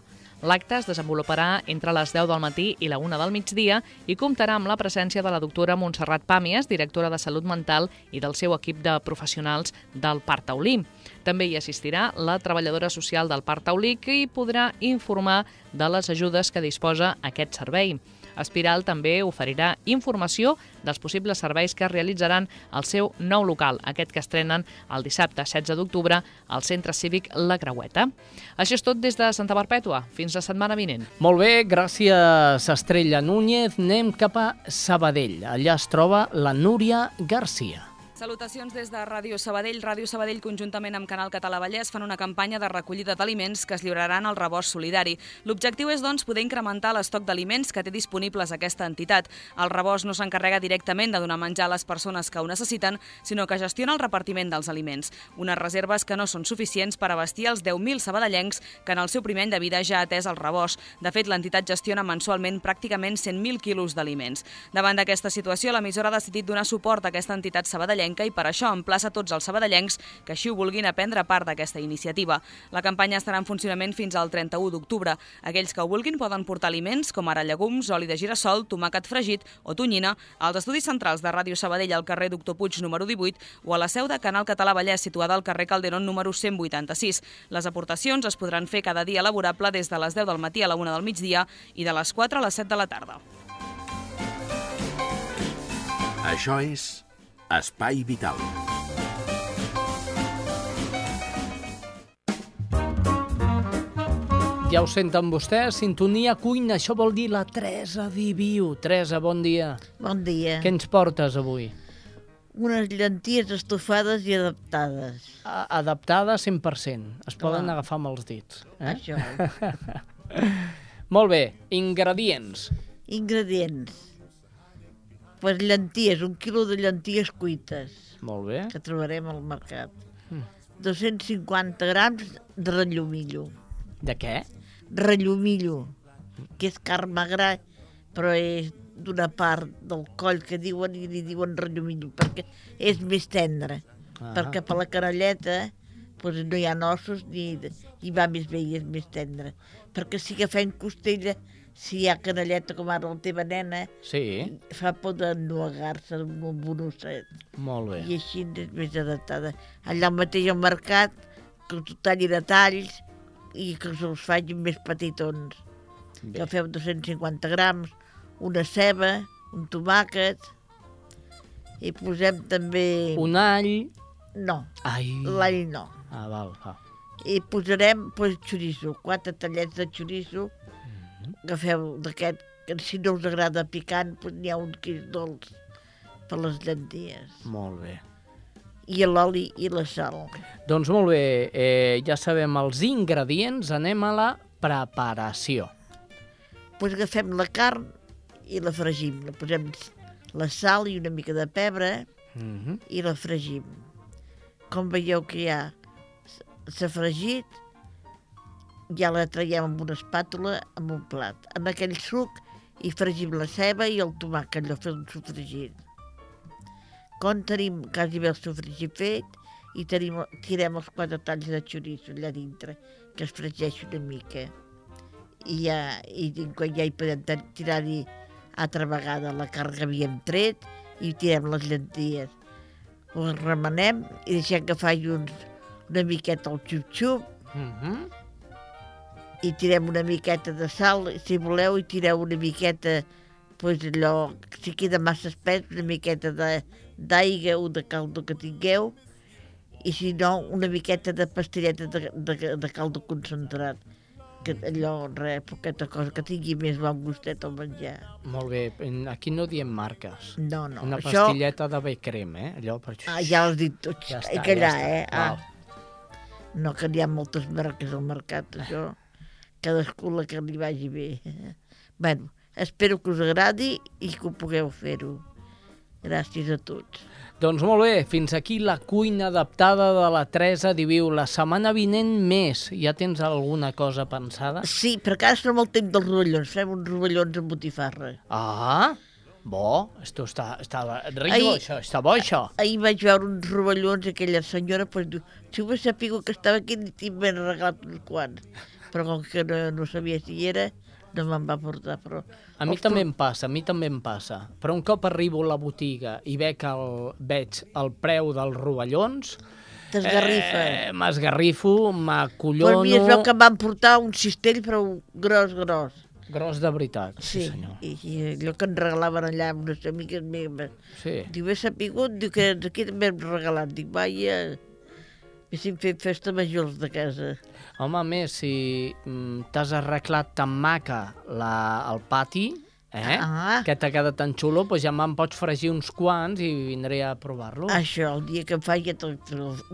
L'acte es desenvoluparà entre les 10 del matí i la 1 del migdia i comptarà amb la presència de la doctora Montserrat Pàmies, directora de Salut Mental i del seu equip de professionals del Parc Taulí. També hi assistirà la treballadora social del Parc Taulí que hi podrà informar de les ajudes que disposa aquest servei. Espiral també oferirà informació dels possibles serveis que es realitzaran al seu nou local, aquest que estrenen el dissabte 16 d'octubre al Centre Cívic La Creueta. Això és tot des de Santa Perpètua. Fins la setmana vinent. Molt bé, gràcies Estrella Núñez. Anem cap a Sabadell. Allà es troba la Núria Garcia. Salutacions des de Ràdio Sabadell. Ràdio Sabadell, conjuntament amb Canal Català Vallès, fan una campanya de recollida d'aliments que es lliuraran al rebost solidari. L'objectiu és, doncs, poder incrementar l'estoc d'aliments que té disponibles aquesta entitat. El rebost no s'encarrega directament de donar menjar a les persones que ho necessiten, sinó que gestiona el repartiment dels aliments. Unes reserves que no són suficients per abastir els 10.000 sabadellencs que en el seu primer any de vida ja ha atès el rebost. De fet, l'entitat gestiona mensualment pràcticament 100.000 quilos d'aliments. Davant d'aquesta situació, l'emissora ha decidit donar suport a aquesta entitat sabadellenca sabadellenca i per això emplaça tots els sabadellencs que així ho vulguin a prendre part d'aquesta iniciativa. La campanya estarà en funcionament fins al 31 d'octubre. Aquells que ho vulguin poden portar aliments com ara llegums, oli de girassol, tomàquet fregit o tonyina als estudis centrals de Ràdio Sabadell al carrer Doctor Puig número 18 o a la seu de Canal Català Vallès situada al carrer Calderón número 186. Les aportacions es podran fer cada dia laborable des de les 10 del matí a la 1 del migdia i de les 4 a les 7 de la tarda. Això és Espai Vital. Ja ho senten vostès, sintonia cuina, això vol dir la Teresa Diviu. Teresa, bon dia. Bon dia. Què ens portes avui? Unes llenties estofades i adaptades. A adaptades 100%. Es poden Clar. agafar amb els dits. Eh? Això. Molt bé, ingredients. Ingredients. Pues llenties, un quilo de llenties cuites, Molt bé. que trobarem al mercat. Mm. 250 grams de rellomillo. De què? Rellomillo, que és carn magra, però és d'una part del coll que diuen i li diuen rellomillo, perquè és més tendre. Ah. Perquè per la canalleta pues, no hi ha ossos ni, i va més bé i és més tendre. Perquè si agafem costella, si hi ha canalleta com ara la teva nena, Sí, fa por de ennuegar-se amb un osset. molt bé. I així és més adaptada. Allà mateix al mercat, que t'ho talli de talls i que us els facin més petitons. Bé. Agafeu 250 grams, una ceba, un tomàquet, i posem també... Un all... No, l'all no. Ah, val, va. I posarem pues, xoriço, quatre tallets de xoriço. Agafeu d'aquest, que si no us agrada picant, pues, n'hi ha un que és dolç per les llenties. Molt bé. I l'oli i la sal. Doncs molt bé, eh, ja sabem els ingredients, anem a la preparació. pues agafem la carn i la fregim. La posem la sal i una mica de pebre Mm -hmm. i la fregim. Com veieu que ja s'ha fregit, ja la traiem amb una espàtula amb un plat. En aquell suc hi fregim la ceba i el tomàquet, allò fet un sofregit. Quan tenim quasi bé el sofregit fet, i tenim, tirem els quatre talls de xoriço allà dintre, que es fregeix una mica i ja, i quan ja hi podem tirar-hi altra vegada la carn que havíem tret i tirem les llenties. Ho remenem i deixem que faci uns, una miqueta el xup-xup Mm -hmm. I tirem una miqueta de sal, si voleu, i tireu una miqueta, pues allò, si queda massa espès, una miqueta d'aigua o de caldo que tingueu, i si no, una miqueta de pastilleta de, de, de caldo concentrat, que allò, res, poqueta cosa, que tingui més bon gustet al menjar. Molt bé, aquí no diem marques. No, no, Una això- pastilleta de bé crem, eh? Allò per... Ah, ja has dit tot, Ja està, ja està. eh? Ah. Val. No, que n'hi ha moltes marques al mercat, això. Cadascú la que li vagi bé. bueno, espero que us agradi i que ho pugueu fer-ho. Gràcies a tots. Doncs molt bé, fins aquí la cuina adaptada de la Teresa Diviu. La setmana vinent més. Ja tens alguna cosa pensada? Sí, perquè ara som el temps dels rovellons. Fem uns rovellons amb botifarra. Ah, bo. Esto està, està rico, Ai. això. Està bo, això. Ahir vaig veure uns rovellons, aquella senyora, pues, diu, si ho sapigut que estava aquí, t'hi m'he regalat uns quants. Però com que no, no sabia si hi era, no me'n va portar, però... A mi també em passa, a mi també em passa. Però un cop arribo a la botiga i veig el, veig el preu dels rovellons... T'esgarrifa. Eh, M'esgarrifo, m'acollono... mira, es veu que em van portar un cistell, però gros, gros. Gros de veritat, sí, Sí, senyor. i, i allò que ens regalaven allà amb unes amiques meves. Sí. Diu, he sapigut, diu que aquí també hem regalat. Dic, vaja, haguéssim fet festa majors de casa. Home, a més, si mm, t'has arreglat tan maca la, el pati, eh? Ah. que t'ha quedat tan xulo, doncs ja me'n pots fregir uns quants i vindré a provar-lo. Això, el dia que em faci ja t'ho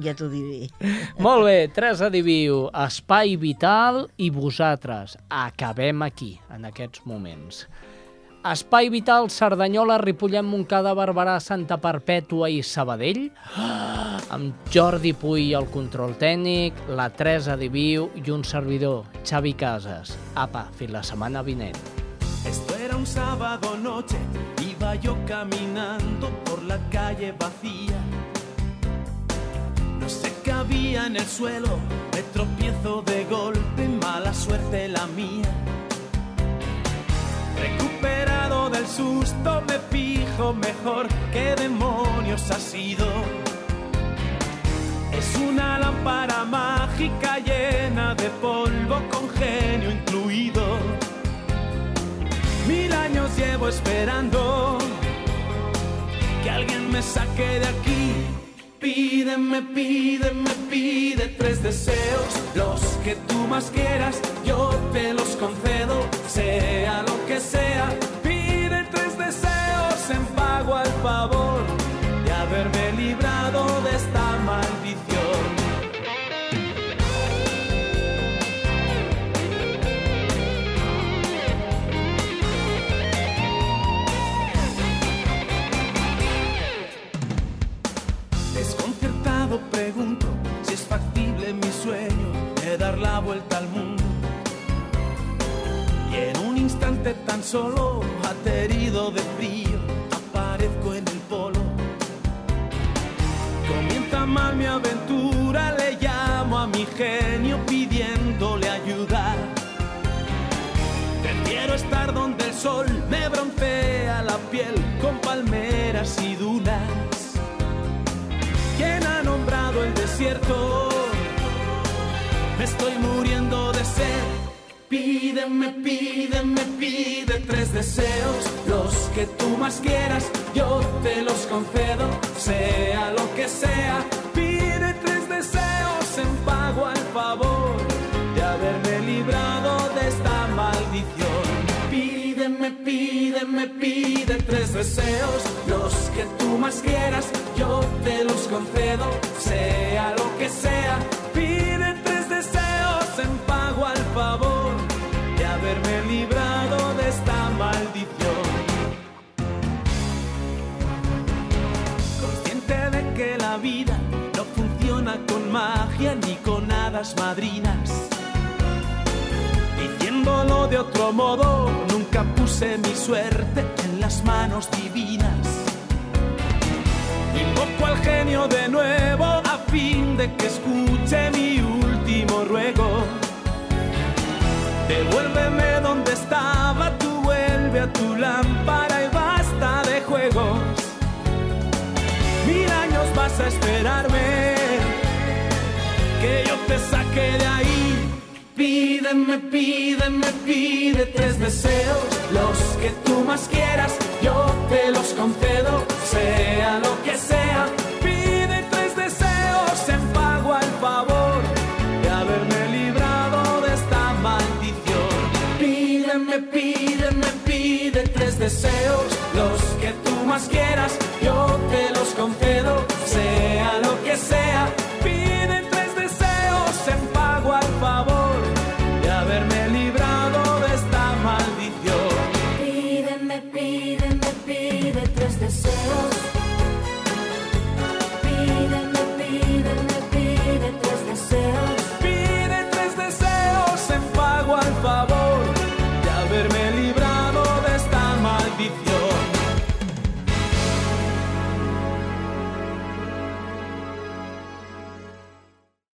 ja diré. Molt bé, Teresa Diviu, Espai Vital i vosaltres. Acabem aquí, en aquests moments. Espai Vital, Cerdanyola, Ripollet, Montcada, Barberà, Santa Perpètua i Sabadell, amb Jordi Puy al control tècnic, la Teresa Diviu i un servidor, Xavi Casas. Apa, fins la setmana vinent. Esto era un sábado noche, iba yo caminando por la calle vacía No sé qué había en el suelo, me tropiezo de golpe, mala suerte la mía. Del susto, me fijo mejor qué demonios ha sido. Es una lámpara mágica llena de polvo con genio incluido. Mil años llevo esperando que alguien me saque de aquí. Pídeme, pídeme, pide tres deseos, los que tú más quieras, yo te los concedo, sea lo que sea. Vuelta al mundo. Y en un instante tan solo, aterido de frío, aparezco en el polo. Comienza mal mi aventura, le llamo a mi genio pidiéndole ayuda. Prefiero estar donde el sol me broncea la piel con palmeras y dunas. ¿Quién ha nombrado el desierto? Sed. Pídeme, pídeme, pide tres deseos, los que tú más quieras, yo te los concedo, sea lo que sea. Pide tres deseos en pago al favor de haberme librado de esta maldición. Pídeme, pídeme, pide tres deseos, los que tú más quieras, yo te los concedo, sea lo que sea. Pide librado de esta maldición. Consciente de que la vida no funciona con magia ni con hadas madrinas. Diciéndolo de otro modo, nunca puse mi suerte en las manos divinas. Invoco al genio de nuevo a fin de que escuche mi último ruego. Devuélveme donde estaba, tú vuelve a tu lámpara y basta de juegos. Mil años vas a esperarme, que yo te saque de ahí. Pídeme, pídeme, pide tres deseos, los que tú más quieras, yo te los concedo, sea lo que sea. deseos, los que tú más quieras, yo te los concedo, sea lo que sea.